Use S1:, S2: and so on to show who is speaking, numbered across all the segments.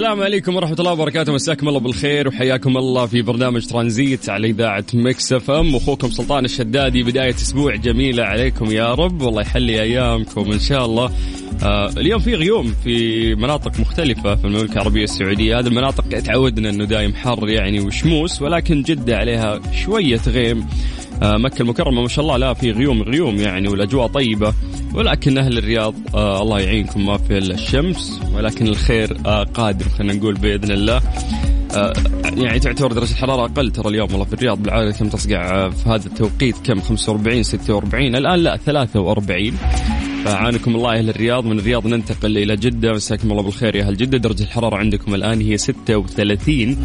S1: السلام عليكم ورحمة الله وبركاته. مساكم الله بالخير وحياكم الله في برنامج ترانزيت على إذاعة Mix FM. أخوكم سلطان الشدادي بداية أسبوع جميلة عليكم يا رب. والله يحلي أيامكم إن شاء الله. آه اليوم في غيوم في مناطق مختلفة في المملكة العربية السعودية. هذه المناطق تعودنا أنه دايم حر يعني وشموس ولكن جدة عليها شوية غيم. مكة المكرمة ما شاء الله لا في غيوم غيوم يعني والأجواء طيبة ولكن أهل الرياض آه الله يعينكم ما في الشمس ولكن الخير آه قادم خلينا نقول بإذن الله. آه يعني تعتبر درجة الحرارة أقل ترى اليوم والله في الرياض بالعادة كم تصقع؟ آه، في هذا التوقيت كم؟ 45 46 الآن لا 43 فعانكم الله أهل الرياض من الرياض ننتقل إلى جدة مساكم الله بالخير يا أهل جدة. درجة الحرارة عندكم الآن هي 36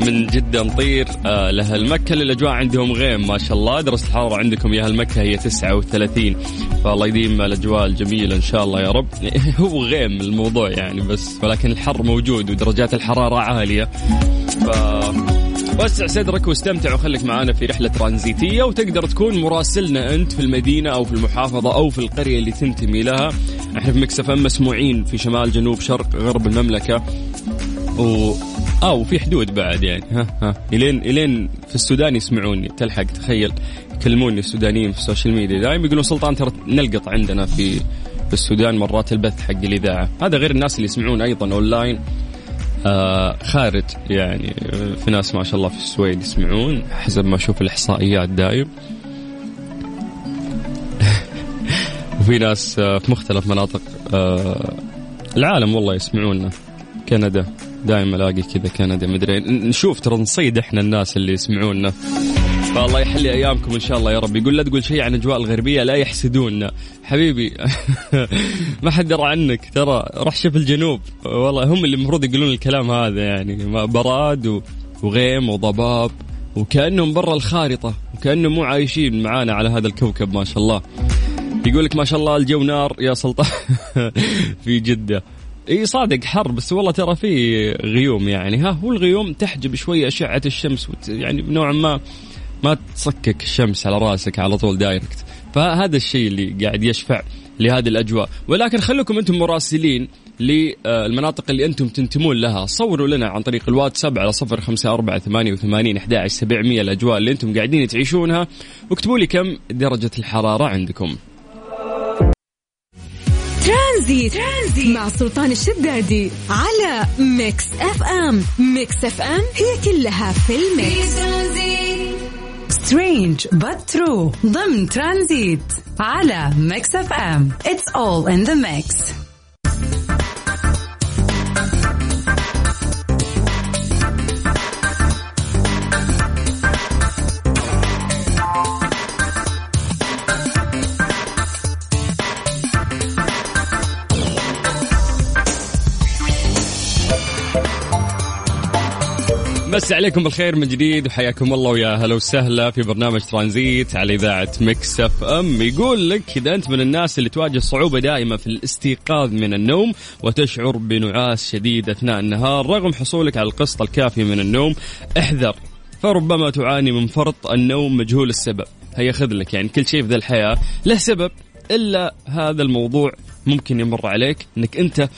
S1: من جدة نطير آه لأهل مكة الأجواء عندهم غيم ما شاء الله. درجة الحرارة عندكم يا أهل مكة هي 39 فالله يديم الأجواء الجميلة إن شاء الله يا رب. هو غيم الموضوع يعني بس ولكن الحر موجود ودرجات الحرارة عالية. ف وسع صدرك واستمتع وخليك معنا في رحلة ترانزيتية وتقدر تكون مراسلنا أنت في المدينة أو في المحافظة أو في القرية اللي تنتمي لها. إحنا في Mix FM مسموعين في شمال جنوب شرق غرب المملكة. و آه وفي حدود بعد يعني. ها ها. إلين إلين في السودان يسمعوني. تلحق تخيل. يكلموني السودانيين في ال social media. دائما يقولون سلطان ترى نلقط عندنا في في السودان مرات البث حق الإذاعة. هذا غير الناس اللي يسمعون أيضا أونلاين. آه خارج يعني آه، في ناس ما شاء الله في السويد يسمعون. حسب ما أشوف الإحصائيات دايم. وفي ناس آه، في مختلف مناطق آه، العالم والله يسمعونا. كندا. دائما الاقي كذا كندا مدري نشوف ترى نصيد إحنا الناس اللي يسمعونا. فالله يحلي أيامكم إن شاء الله يا رب. يقول لا تقول شيء عن أجواء الغربية لا يحسدوننا. حبيبي ما حد درى عنك. ترى روح شوف الجنوب. والله هم اللي المفروض يقولون الكلام هذا يعني. براد وغيم وضباب وكأنهم برا الخارطة وكأنهم مو عايشين معانا على هذا الكوكب ما شاء الله. يقول لك ما شاء الله الجو نار يا سلطان. في جدة. إي صادق حر بس والله ترى في غيوم يعني. ها هو الغيوم تحجب شوي أشعة الشمس وت يعني نوعا ما ما تصكك الشمس على رأسك على طول direct. فهذا الشيء اللي قاعد يشفع لهذه الأجواء. ولكن خليكم أنتم مراسلين للمناطق اللي أنتم تنتمون لها. صوروا لنا عن طريق الواتساب على صفر خمسة أربعة ثمانية وثمانين أحد سبعمية الأجواء اللي أنتم قاعدين تعيشونها واكتبوا لي كم درجة الحرارة عندكم
S2: ترانزيت, ترانزيت. مع سلطان الشدادي على Mix FM. Mix FM هي كلها في
S3: ال mix.
S4: سترينج but true. ضمن ترانزيت على ميكس اف ام. It's all in the mix.
S1: مسى عليكم بالخير من جديد وحياكم الله ويا هلا وسهلا في برنامج ترانزيت على إذاعة Mix FM. يقول لك إذا أنت من الناس اللي تواجه صعوبة دائمة في الاستيقاظ من النوم وتشعر بنعاس شديد أثناء النهار رغم حصولك على القسط الكافي من النوم احذر فربما تعاني من فرط النوم مجهول السبب. هيا خذ لك يعني كل شيء في ذا الحياة له سبب إلا هذا الموضوع ممكن يمر عليك إنك أنت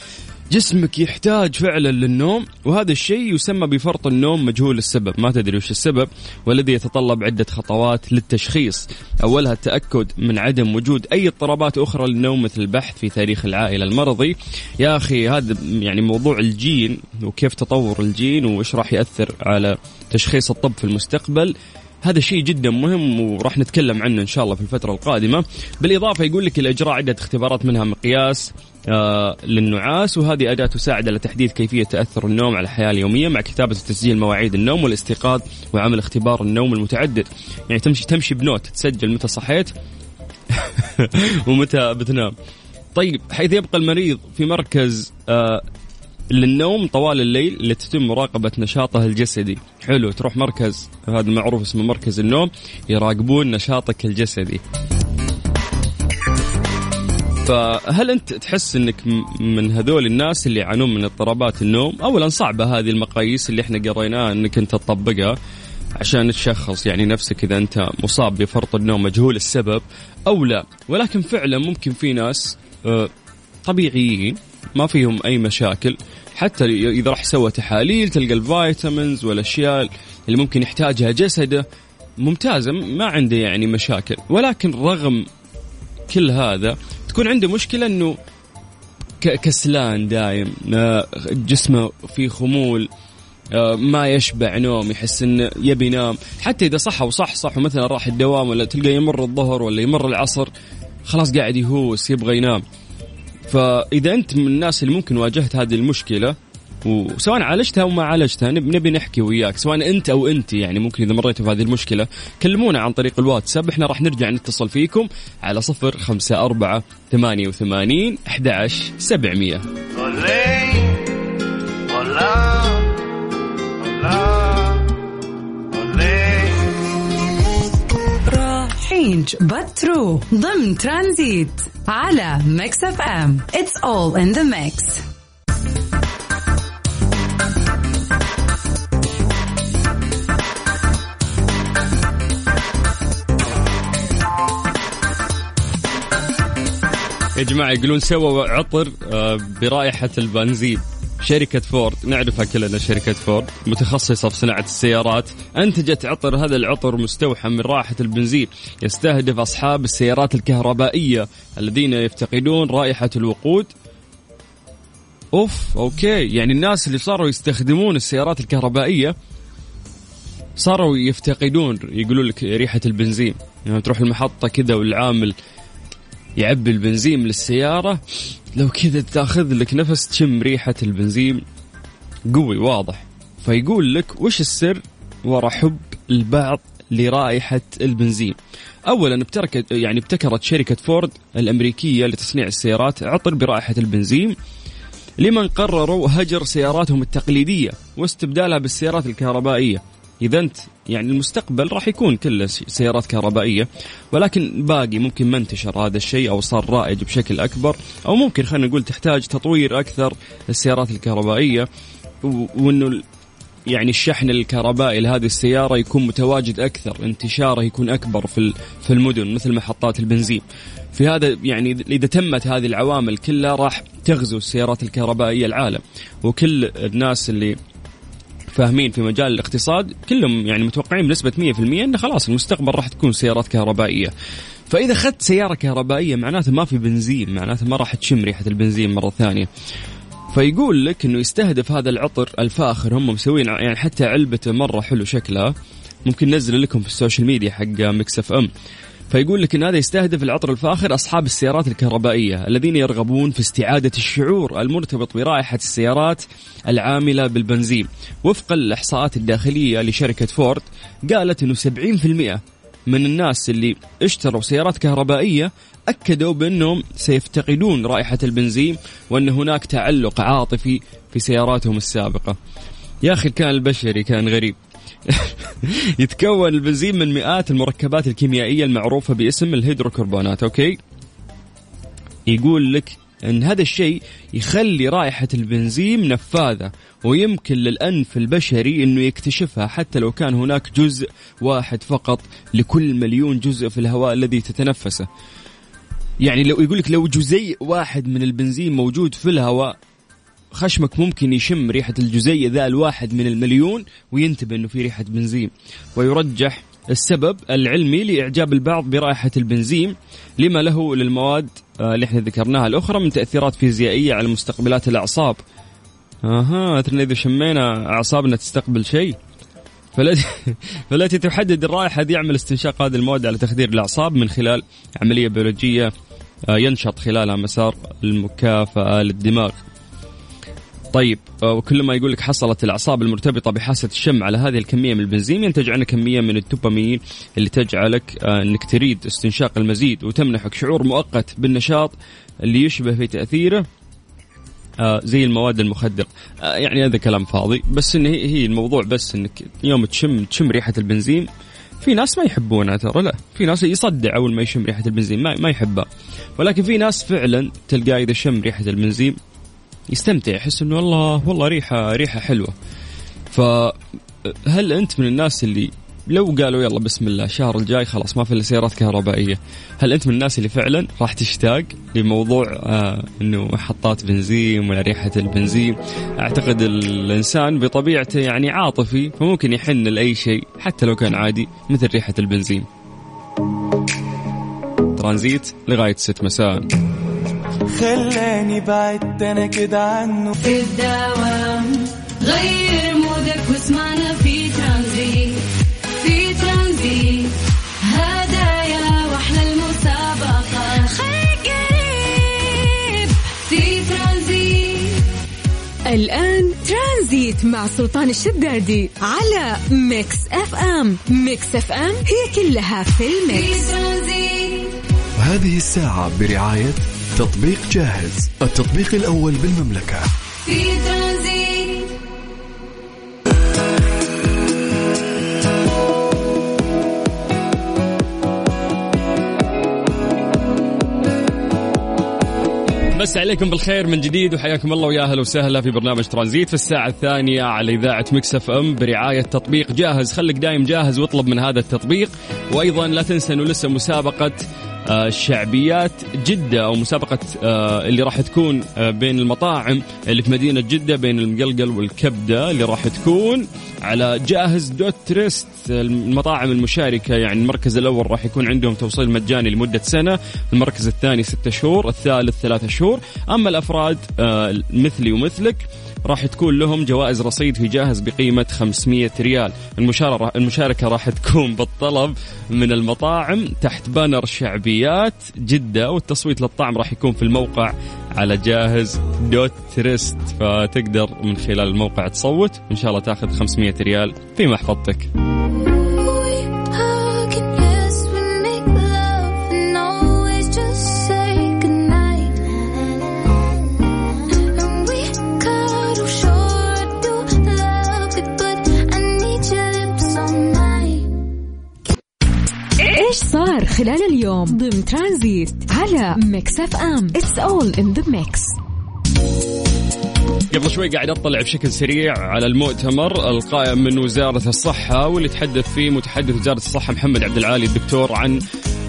S1: جسمك يحتاج فعلا للنوم وهذا الشيء يسمى بفرط النوم مجهول السبب. ما تدري وش السبب؟ والذي يتطلب عدة خطوات للتشخيص. أولها التأكد من عدم وجود أي اضطرابات أخرى للنوم مثل البحث في تاريخ العائلة المرضي. يا أخي هذا يعني موضوع الجين وكيف تطور الجين وإيش راح يأثر على تشخيص الطب في المستقبل. هذا شيء جدا مهم وراح نتكلم عنه إن شاء الله في الفترة القادمة. بالإضافة يقول لك الإجراء عدة اختبارات منها مقياس للنعاس وهذه أداة تساعد على تحديد كيفية تأثر النوم على الحياة اليومية مع كتابة وتسجيل مواعيد النوم والاستيقاظ وعمل اختبار النوم المتعدد. يعني تمشي تمشي بنوت تسجل متى صحيت ومتى بتنام. طيب حيث يبقى المريض في مركز آه للنوم طوال الليل اللي تتم مراقبة نشاطه الجسدي. حلو تروح مركز هذا معروف اسمه مركز النوم يراقبون نشاطك الجسدي. فهل أنت تحس إنك من هذول الناس اللي يعانون من اضطرابات النوم؟ اولا صعبة هذه المقاييس اللي إحنا قريناها إنك أنت تطبقها عشان تشخص يعني نفسك إذا أنت مصاب بفرط النوم مجهول السبب أو لا، ولكن فعلا ممكن في ناس آه، طبيعيين ما فيهم أي مشاكل حتى إذا راح سوى تحاليل تلقى الفيتامينز والأشياء اللي ممكن يحتاجها جسده ممتازة ما عنده يعني مشاكل ولكن رغم كل هذا تكون عنده مشكلة إنه كسلان دايم جسمه فيه خمول آه، ما يشبع نوم يحس إنه يبي ينام. حتى إذا صح وصح صح ومثلا راح الدوام ولا تلقى يمر الظهر ولا يمر العصر خلاص قاعد يهوس يبغى ينام. فإذا أنت من الناس اللي ممكن واجهت هذه المشكلة وسواء عالجتها أو ما عالجتها نبي نحكي وياك سواء أنت أو انت يعني ممكن إذا مريتوا بهذه المشكلة كلمونا عن طريق الواتساب إحنا راح نرجع نتصل فيكم على صفر خمسة أربعة ثمانية وثمانين أحد عشر سبعمية
S4: رينج باترو ضمن ترانزيت على Mix FM. It's all in the mix
S1: يا جماعة يقولون سووا عطر آه، برائحة البنزين. شركة فورد نعرفها كلنا شركة فورد متخصصة في صناعة السيارات أنتجت عطر هذا العطر مستوحى من رائحة البنزين. يستهدف أصحاب السيارات الكهربائية الذين يفتقدون رائحة الوقود. أوف أوكي. يعني الناس اللي صاروا يستخدمون السيارات الكهربائية صاروا يفتقدون يقولوا لك ريحة البنزين. يعني تروح المحطة كذا والعامل يعبي البنزين للسيارة لو كذا تاخذ لك نفس تشم ريحة البنزين. قوي واضح. فيقول لك وش السر وراء حب البعض لرائحة البنزين؟ أولا ابتكرت يعني ابتكرت شركة فورد الأمريكية لتصنيع السيارات عطر برائحة البنزين. لمن قرروا هجر سياراتهم التقليدية واستبدالها بالسيارات الكهربائية. اذا انت يعني المستقبل راح يكون كله سيارات كهربائية ولكن باقي ممكن ما انتشر هذا الشيء أو صار رائج بشكل أكبر أو ممكن خلينا نقول تحتاج تطوير أكثر السيارات الكهربائية وإنه يعني الشحن الكهربائي لهذه السيارة يكون متواجد أكثر انتشاره يكون أكبر في في المدن مثل محطات البنزين. في هذا يعني إذا تمت هذه العوامل كلها راح تغزو السيارات الكهربائية العالم وكل الناس اللي فاهمين في مجال الاقتصاد كلهم يعني متوقعين بنسبة 100% انه خلاص المستقبل راح تكون سيارات كهربائية. فإذا أخذت سيارة كهربائية معناته ما في بنزين معناته ما راح تشم ريحة البنزين مرة ثانية. فيقول لك إنه يستهدف هذا العطر الفاخر هم مسوين يعني حتى علبته مرة حلو شكلها ممكن ننزل لكم في ال social media حق Mix FM. فيقول لك إن هذا يستهدف العطر الفاخر أصحاب السيارات الكهربائية الذين يرغبون في استعادة الشعور المرتبط برائحة السيارات العاملة بالبنزين وفقا للإحصاءات الداخلية لشركة فورد قالت إنه 70% من الناس اللي اشتروا سيارات كهربائية أكدوا بأنهم سيفتقدون رائحة البنزين وأن هناك تعلق عاطفي في سياراتهم السابقة. يا أخي الكائن البشري كان غريب. يتكون البنزين من مئات المركبات الكيميائية المعروفة باسم الهيدروكربونات okay؟ يقول لك إن هذا الشيء يخلي رائحة البنزين نفاذة ويمكن للأنف البشري إنه يكتشفها حتى لو كان هناك جزء واحد فقط لكل مليون جزء في الهواء الذي تتنفسه. يعني لو يقول لك لو جزيء واحد من البنزين موجود في الهواء خشمك ممكن يشم ريحة الجزيء ذا الواحد من المليون وينتبه إنه في ريحة بنزين. ويرجح السبب العلمي لإعجاب البعض برائحة البنزين لما له للمواد آه، اللي إحنا ذكرناها الأخرى من تأثيرات فيزيائية على مستقبلات الأعصاب. أثرنا إذا شمينا أعصابنا تستقبل شيء. فالتي فالتي تحدد الرائحة دي يعمل استنشاق هذه المواد على تخدير الأعصاب من خلال عملية بيولوجية آه، ينشط خلالها مسار المكافأة للدماغ. طيب آه، وكلما يقول لك حصلت الأعصاب المرتبطة بحاسة الشم على هذه الكمية من البنزين ينتج عنها كمية من الدوبامين اللي تجعلك آه، إنك تريد استنشاق المزيد وتمنحك شعور مؤقت بالنشاط اللي يشبه في تأثيره آه زي المواد المخدرة يعني هذا كلام فاضي بس إن هي, الموضوع بس إنك يوم تشم تشم ريحة البنزين في ناس ما يحبونها ترى لا. في ناس يصدع أول ما يشم ريحة البنزين ما, ما يحبها. ولكن في ناس فعلا تلقاه إذا شم ريحة البنزين يستمتع يحس إنه والله والله ريحة ريحة حلوة. فهل أنت من الناس اللي لو قالوا يلا بسم الله الشهر الجاي خلاص ما في إلا سيارات كهربائية هل أنت من الناس اللي فعلا راح تشتاق لموضوع آه إنه محطات بنزين ولا ريحة البنزين؟ أعتقد الإنسان بطبيعته يعني عاطفي فممكن يحن لأي شيء حتى لو كان عادي مثل ريحة البنزين. ترانزيت لغاية 6 مساء.
S5: خلاني بعدت أنا كده عنه.
S3: في الدوام غير مودك واسمعنا في ترانزيت. في ترانزيت. هدايا وأحلى المسابقة. خليك قريب في ترانزيت.
S2: الآن ترانزيت مع سلطان الشدادي على Mix FM. Mix FM هي كلها في
S3: في
S2: ال mix.
S3: ترانزيت
S6: هذه الساعة برعاية تطبيق جاهز التطبيق الأول بالمملكة.
S3: في ترانزيت.
S1: مسى عليكم بالخير من جديد وحياكم الله ويا أهلا وسهلا في برنامج ترانزيت في الساعة الثانية على إذاعة Mix FM برعاية تطبيق جاهز. خليك دايم جاهز واطلب من هذا التطبيق. وأيضا لا تنسى أنه لسه مسابقة شعبيات جدة أو مسابقة آه، اللي راح تكون آه، بين المطاعم اللي في مدينة جدة بين المقلقل والكبدة اللي راح تكون على جاهز dot تريست المطاعم المشاركة. يعني المركز الأول راح يكون عندهم توصيل مجاني لمدة سنة المركز الثاني ستة شهور الثالث ثلاثة شهور. أما الأفراد آه، مثلي ومثلك راح تكون لهم جوائز رصيد في جاهز بقيمة 500 ريال. المشاركة, راح تكون بالطلب من المطاعم تحت banner شعبيات جدة والتصويت للمطعم راح يكون في الموقع على جاهز dot تريست فتقدر من خلال الموقع تصوت وإن شاء الله تاخذ 500 ريال في محفظتك.
S2: خلال اليوم ضمن ترانزيت على Mix FM. It's all in the mix
S1: قبل شوي قاعد اطلع بشكل سريع على المؤتمر القائم من وزارة الصحة واللي تحدث فيه متحدث وزارة الصحة محمد عبد العالي الدكتور عن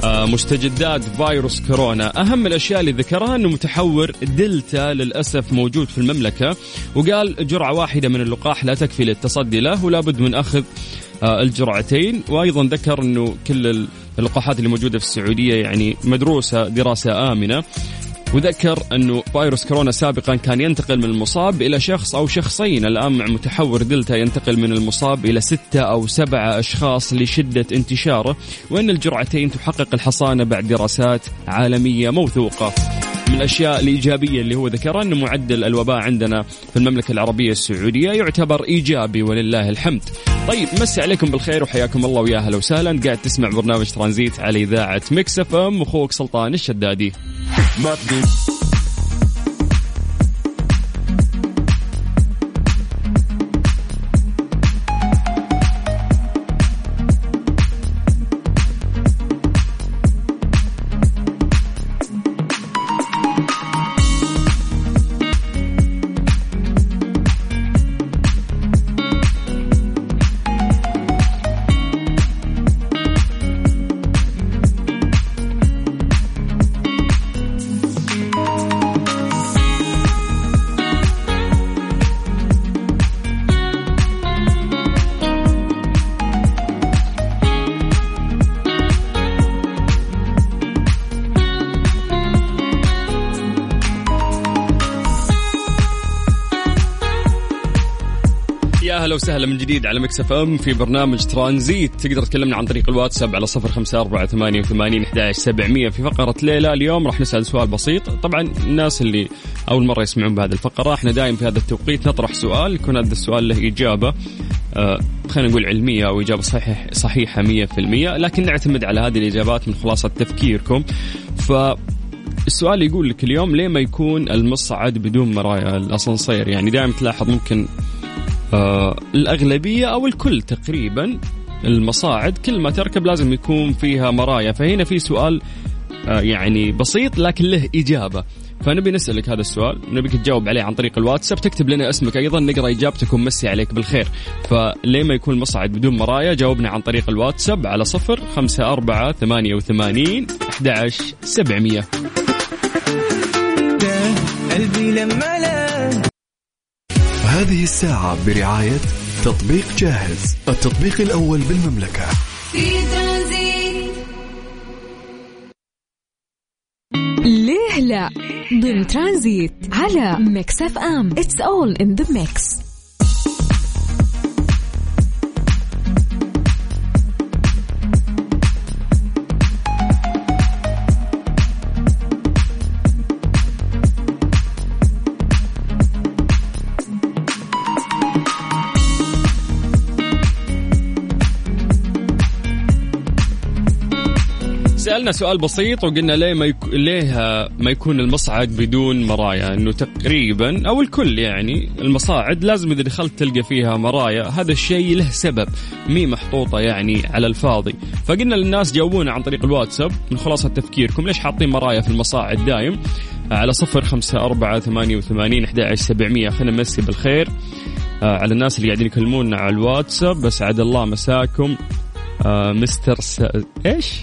S1: آه، مستجدات فيروس كورونا. أهم الأشياء اللي ذكرها إنه متحور دلتا للأسف موجود في المملكة وقال جرعة واحدة من اللقاح لا تكفي للتصدي له ولا بد من آه، الجرعتين. وأيضا ذكر إنه كل اللقاحات اللي موجودة في السعودية يعني مدروسة دراسة آمنة. وذكر إنه فيروس كورونا سابقا كان ينتقل من المصاب إلى شخص أو شخصين. الآن مع متحور دلتا ينتقل من المصاب إلى ستة أو سبعة أشخاص لشدة انتشاره. وإن الجرعتين تحقق الحصانة بعد دراسات عالمية موثوقة. من الأشياء الإيجابية اللي هو ذكرها انه معدل الوباء عندنا في المملكة العربية السعودية يعتبر إيجابي ولله الحمد. طيب مسي عليكم بالخير وحياكم الله ويا أهلا وسهلا قاعد تسمع برنامج ترانزيت على إذاعة مكس أف أم أخوك سلطان الشدادي. يا هلا وسهلا من جديد على Mix FM في برنامج ترانزيت. تقدر تكلمنا عن طريق الواتساب على صفر خمسة أربعة ثمانية وثمانين سبعمية. في فقرة ليه اليوم راح نسأل سؤال بسيط. طبعا الناس اللي أول مرة يسمعون بهذه الفقرة إحنا دايم في هذا التوقيت نطرح سؤال يكون هذا السؤال له إجابة آه خلينا نقول علمية أو إجابة صحيح صحيحة مية في المية. لكن نعتمد على هذه الإجابات من خلاصة تفكيركم. ف السؤال يقول لك اليوم ليه ما يكون المصعد بدون مرايا الأسانسير؟ يعني دائما تلاحظ ممكن آه الأغلبية أو الكل تقريبا المصاعد كل ما تركب لازم يكون فيها مرايا. فهنا في سؤال آه يعني بسيط لكن له إجابة. فنبي نسألك هذا السؤال. نبيك تجاوب عليه عن طريق الواتساب. تكتب لنا اسمك أيضا نقرأ إجابتك ونمسي عليك بالخير. فليه ما يكون المصعد بدون مرايا؟ جاوبنا عن طريق الواتساب على صفر خمسة أربعة ثمانية وثمانين أحد سبعمية.
S5: قلبي لما لا
S6: هذه الساعة برعاية تطبيق جاهز التطبيق الأول بالمملكة.
S3: في ترانزيت
S2: ليه لا؟ ضمن ترانزيت على Mix FM. It's all in the mix
S1: سألنا سؤال بسيط وقلنا ليه ما يك... ليه ما يكون المصعد بدون مرايا؟ إنه تقريبا أو الكل يعني المصاعد لازم إذا دخلت تلقى فيها مرايا هذا الشيء له سبب مي محطوطة يعني على الفاضي. فقلنا للناس جاوبونا عن طريق الواتساب من خلاصة تفكيركم ليش حاطين مرايا في المصاعد دايم؟ على صفر خمسة أربعة ثمانية وثمانين أحد سبعمية. خلينا نمسي بالخير. آه، على الناس اللي قاعدين يكلمونا على الواتساب بسعد الله مساكم. آه، مستر س... إيش؟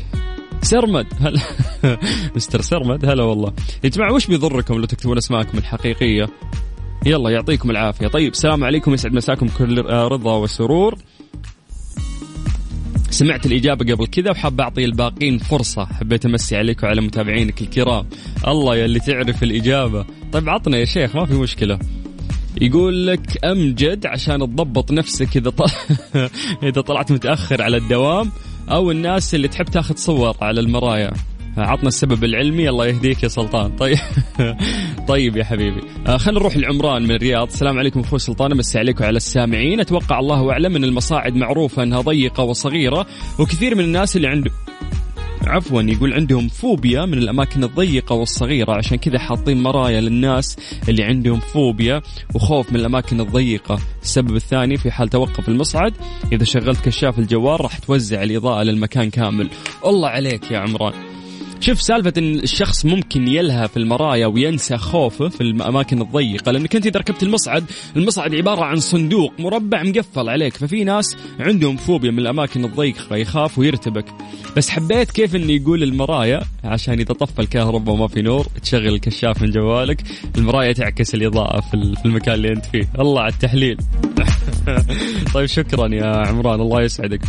S1: سرمد. هلا. مستر سرمد هلا والله. يا جماعة وش بيضركم لو تكتبون أسماءكم الحقيقية؟ يلا يعطيكم العافية. طيب السلام عليكم يسعد مساكم كل رضا وسرور. سمعت الإجابة قبل كذا وحاب أعطي الباقين فرصة. حبيت أمسي عليك وعلى متابعينك الكرام. الله يا اللي تعرف الإجابة. طيب عطنا يا شيخ ما في مشكلة. يقول لك أمجد عشان تضبط نفسك إذا طل... إذا طلعت متأخر على الدوام. أو الناس اللي تحب تاخذ صور على المرايا. عطنا السبب العلمي الله يهديك يا سلطان. طيب. طيب يا حبيبي. آه خلينا نروح لعمران من الرياض. السلام عليكم أخوي سلطان أمسي عليكم وعلى السامعين. أتوقع الله أعلم أن المصاعد معروفة أنها ضيقة وصغيرة وكثير من الناس اللي عنده عفوا يقول عندهم فوبيا من الأماكن الضيقة والصغيرة عشان كذا حاطين مرايا للناس اللي عندهم فوبيا وخوف من الأماكن الضيقة. السبب الثاني في حال توقف المصعد إذا شغلت كشاف الجوال راح توزع الإضاءة للمكان كامل. الله عليك يا عمران. شوف سالفة إن الشخص ممكن يلهى في المرايا وينسى خوفه في الأماكن الضيقة لأنك أنت إذا ركبت المصعد، المصعد عبارة عن صندوق مربع مقفل عليك، ففي ناس عندهم فوبيا من الأماكن الضيقة يخاف ويرتبك. بس حبيت كيف إنه يقول المرايا عشان إذا طفى الكهرباء وما في نور تشغل الكشاف من جوالك، المرايا تعكس الإضاءة في المكان اللي أنت فيه، الله على التحليل. طيب شكرا يا عمران الله يسعدك.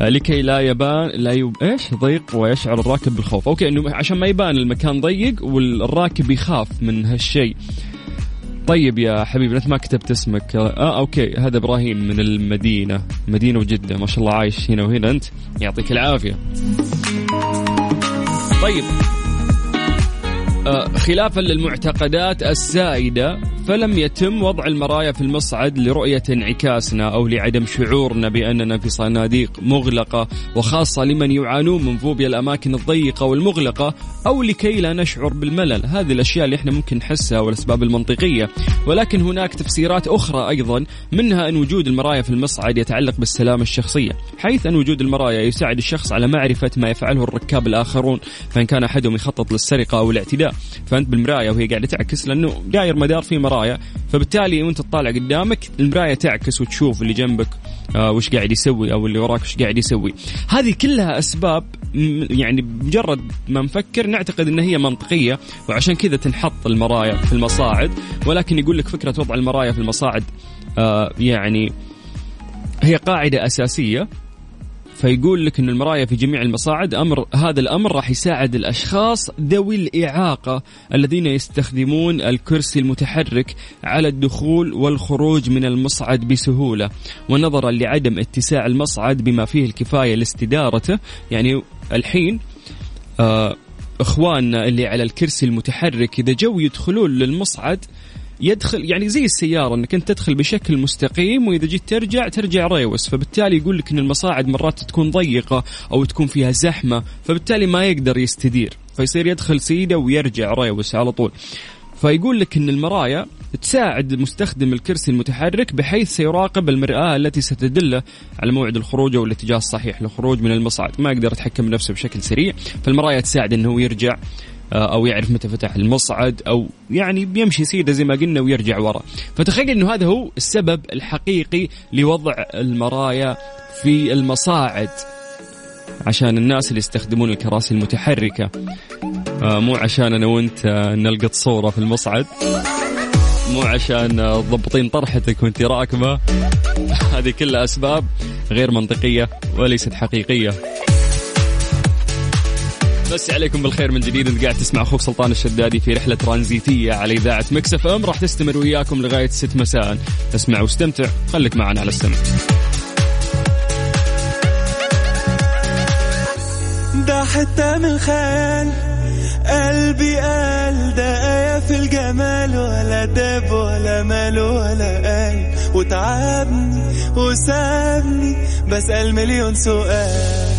S1: آه، لكي لا يبان لا يب... إيش؟ ضيق ويشعر الراكب بالخوف. okay إنه عشان ما يبان المكان ضيق والراكب يخاف من هالشيء. طيب يا حبيبي انت ما كتبت اسمك. آه okay هذا إبراهيم من المدينة. مدينة وجدة. ما شاء الله عايش هنا وهنا أنت. يعطيك العافية. طيب. آه، خلافا للمعتقدات السائدة فلم يتم وضع المرايا في المصعد لرؤية انعكاسنا أو لعدم شعورنا بأننا في صناديق مغلقة وخاصة لمن يعانون من فوبيا الأماكن الضيقة والمغلقة أو لكي لا نشعر بالملل. هذه الأشياء اللي إحنا ممكن نحسها والأسباب المنطقية. ولكن هناك تفسيرات أخرى أيضا منها أن وجود المرايا في المصعد يتعلق بالسلامة الشخصية حيث أن وجود المرايا يساعد الشخص على معرفة ما يفعله الركاب الآخرون فإن كان أحدهم يخطط للسرقة أو الاعتداء فأنت بالمراية وهي قاعدة تعكس لأنه داير مدار في مرايا. فبالتالي وانت تطالع قدامك المراية تعكس وتشوف اللي جنبك آه وش قاعد يسوي أو اللي وراك وش قاعد يسوي. هذه كلها أسباب يعني مجرد ما نفكر نعتقد إن هي منطقية وعشان كذا تنحط المرايا في المصاعد ولكن يقول لك فكرة وضع المرايا في المصاعد آه يعني هي قاعدة أساسية. فيقول لك أن المرايا في جميع المصاعد أمر هذا الأمر راح يساعد الأشخاص ذوي الإعاقة الذين يستخدمون الكرسي المتحرك على الدخول والخروج من المصعد بسهولة. ونظرا لعدم اتساع المصعد بما فيه الكفاية لاستدارته. يعني الحين آه إخواننا اللي على الكرسي المتحرك إذا جو يدخلون للمصعد يدخل يعني زي السيارة إنك أنت تدخل بشكل مستقيم وإذا جيت ترجع ترجع ريوس فبالتالي يقول لك إن المصاعد مرات تكون ضيقة أو تكون فيها زحمة فبالتالي ما يقدر يستدير. فيصير يدخل سيدة ويرجع ريوس على طول. فيقول لك إن المرايا تساعد مستخدم الكرسي المتحرك بحيث سيراقب المرآة التي ستدله على موعد الخروج أو الاتجاه الصحيح للخروج من المصعد، ما يقدر يتحكم بنفسه بشكل سريع، فالمرايا تساعد إنه يرجع. أو يعرف متى فتح المصعد أو يعني بيمشي سيده زي ما قلنا ويرجع ورا. فتخيل إنه هذا هو السبب الحقيقي لوضع المرايا في المصاعد عشان الناس اللي يستخدمون الكراسي المتحركة. آه، مو عشان أنا وأنت آه، نلقط صورة في المصعد. مو عشان تضبطين طرحتك وأنت راكبة. هذه كلها أسباب غير منطقية وليست حقيقية. مسي عليكم بالخير من جديد. انت قاعد تسمع أخوك سلطان الشدادي في رحلة ترانزيتية على إذاعة Mix FM راح تستمر وياكم لغاية 6 مساء. اسمع واستمتع خليك معنا على السمع
S5: ده حتة من الخيال قلبي قال ده آية في الجمال ولا داب ولا مال ولا قال وتعبني وسابني بسأل مليون سؤال.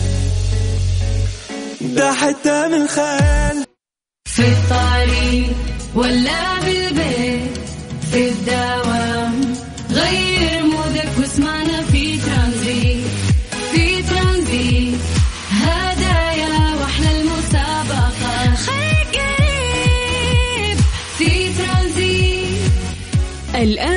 S5: ده حتة من الخيال
S3: في الطريق ولا بالبيت في الدوام غير مودك واسمعنا في ترانزيت في ترانزيت. هدايا وأحلى المسابقة. خليك قريب في ترانزيت.
S2: الآن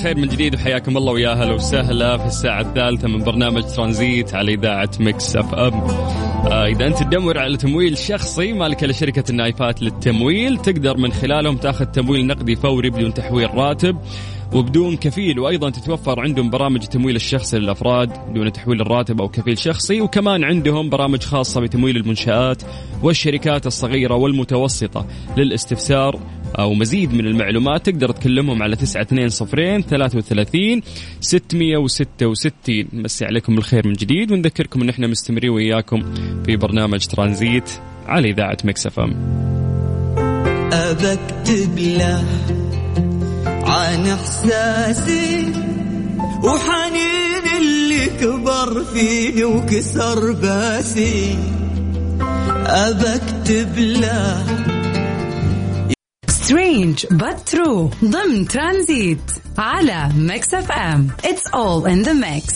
S1: بالخير من جديد وحياكم الله ويا هلا وسهلا في الساعة الثالثة من برنامج ترانزيت على إذاعة Mix FM. آه إذا أنت تدور على تمويل شخصي مالك إلا شركة النايفات للتمويل تقدر من خلالهم تأخذ تمويل نقدي فوري بدون تحويل راتب وبدون كفيل وأيضا تتوفر عندهم برامج التمويل الشخصي للأفراد دون تحويل الراتب أو كفيل شخصي وكمان عندهم برامج خاصة بتمويل المنشآت والشركات الصغيرة والمتوسطة للاستفسار أو مزيد من المعلومات تقدر تكلمهم على 920 33 666 مسي عليكم بالخير من جديد ونذكركم إن إحنا مستمرين وياكم في برنامج ترانزيت على إذاعة Mix FM.
S5: أبكتب له عن إحساسي وحنين اللي كبر فيه وكسر باسي. أبكتب له
S4: strange but true ضمن ترانزيت على Mix FM It's all in the mix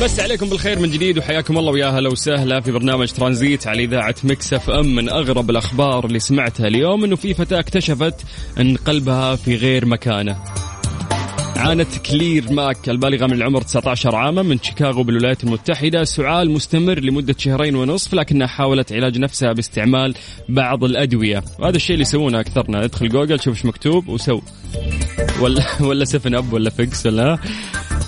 S1: مسي عليكم بالخير من جديد وحياكم الله ويا هلا وسهلا في برنامج ترانزيت على إذاعة Mix FM من أغرب الأخبار اللي سمعتها اليوم إنه في فتاه اكتشفت إن قلبها في غير مكانه. عانت كلير ماك البالغة من العمر 19 عاما من شيكاغو بالولايات المتحدة. سعال مستمر لمدة شهرين ونصف لكنها حاولت علاج نفسها باستعمال بعض الأدوية. وهذا الشيء اللي يسوونه أكثرنا. ادخل جوجل شوف إيش مكتوب وسو. ولا ولا Seven Up ولا Vicks ولا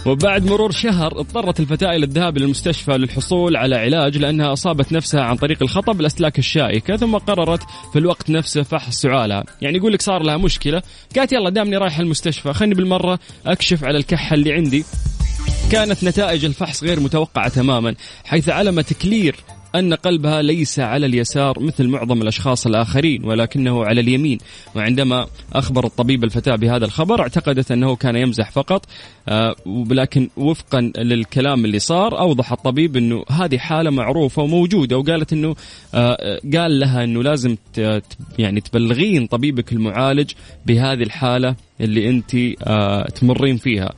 S1: وبعد مرور شهر اضطرت الفتاة إلى الذهاب إلى المستشفى للحصول على علاج لأنها أصابت نفسها عن طريق الخطأ بالأسلاك الشائكة ثم قررت في الوقت نفسه فحص سعالها. يعني يقول لك صار لها مشكلة. قالت يلا دامني رايح المستشفى خلني بالمرة أكشف على الكحة اللي عندي. كانت نتائج الفحص غير متوقعة تماما حيث علمت كلير أن قلبها ليس على اليسار مثل معظم الأشخاص الآخرين ولكنه على اليمين. وعندما أخبر الطبيب الفتاة بهذا الخبر اعتقدت أنه كان يمزح فقط آه، ولكن وفقا للكلام اللي صار أوضح الطبيب أنه هذه حالة معروفة وموجودة وقالت أنه آه، قال لها أنه لازم يعني تبلغين طبيبك المعالج بهذه الحالة اللي أنت آه، تمرين فيها.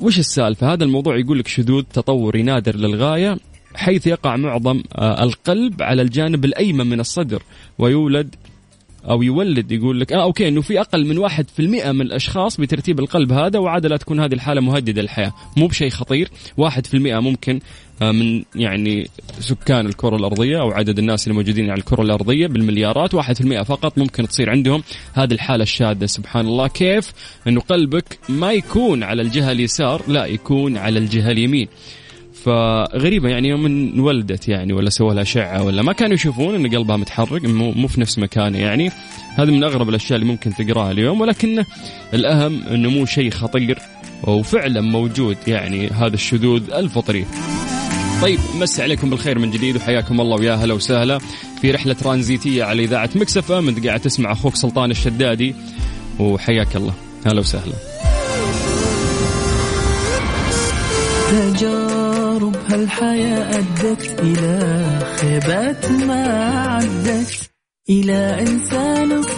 S1: وش السالفة؟ هذا الموضوع يقول لك شذوذ تطوري نادر للغاية. حيث يقع معظم القلب على الجانب الأيمن من الصدر ويولد أو يولد يقول لك آه أوكي إنه في أقل من واحد في المئة من الأشخاص بترتيب القلب هذا وعادة لا تكون هذه الحالة مهددة للحياة. مو بشيء خطير. واحد في المئة ممكن آه، من يعني سكان الكرة الأرضية أو عدد الناس اللي موجودين على الكرة الأرضية بالمليارات. واحد في المئة فقط ممكن تصير عندهم هذه الحالة الشاذة سبحان الله. كيف؟ أنه قلبك ما يكون على الجهة اليسار لا يكون على الجهة اليمين. فغريبة يعني يوم انولدت يعني ولا سووا لها اشعه ولا ما كانوا يشوفون إن قلبها متحرك مو, مو في نفس مكانه يعني. هذا من أغرب الأشياء اللي ممكن تقراها اليوم ولكن الأهم إنه مو شيء خطير وفعلا موجود يعني هذا الشذوذ الفطري. طيب مسي عليكم بالخير من جديد وحياكم الله ويا هلا وسهلا في رحلة ترانزيتية على إذاعة مكسفه أنت قاعد تسمع أخوك سلطان الشدادي وحياك الله. هلا وسهلا.
S5: تجارب هالحياة أدت إلى خيبات ما عدت إلى إنسان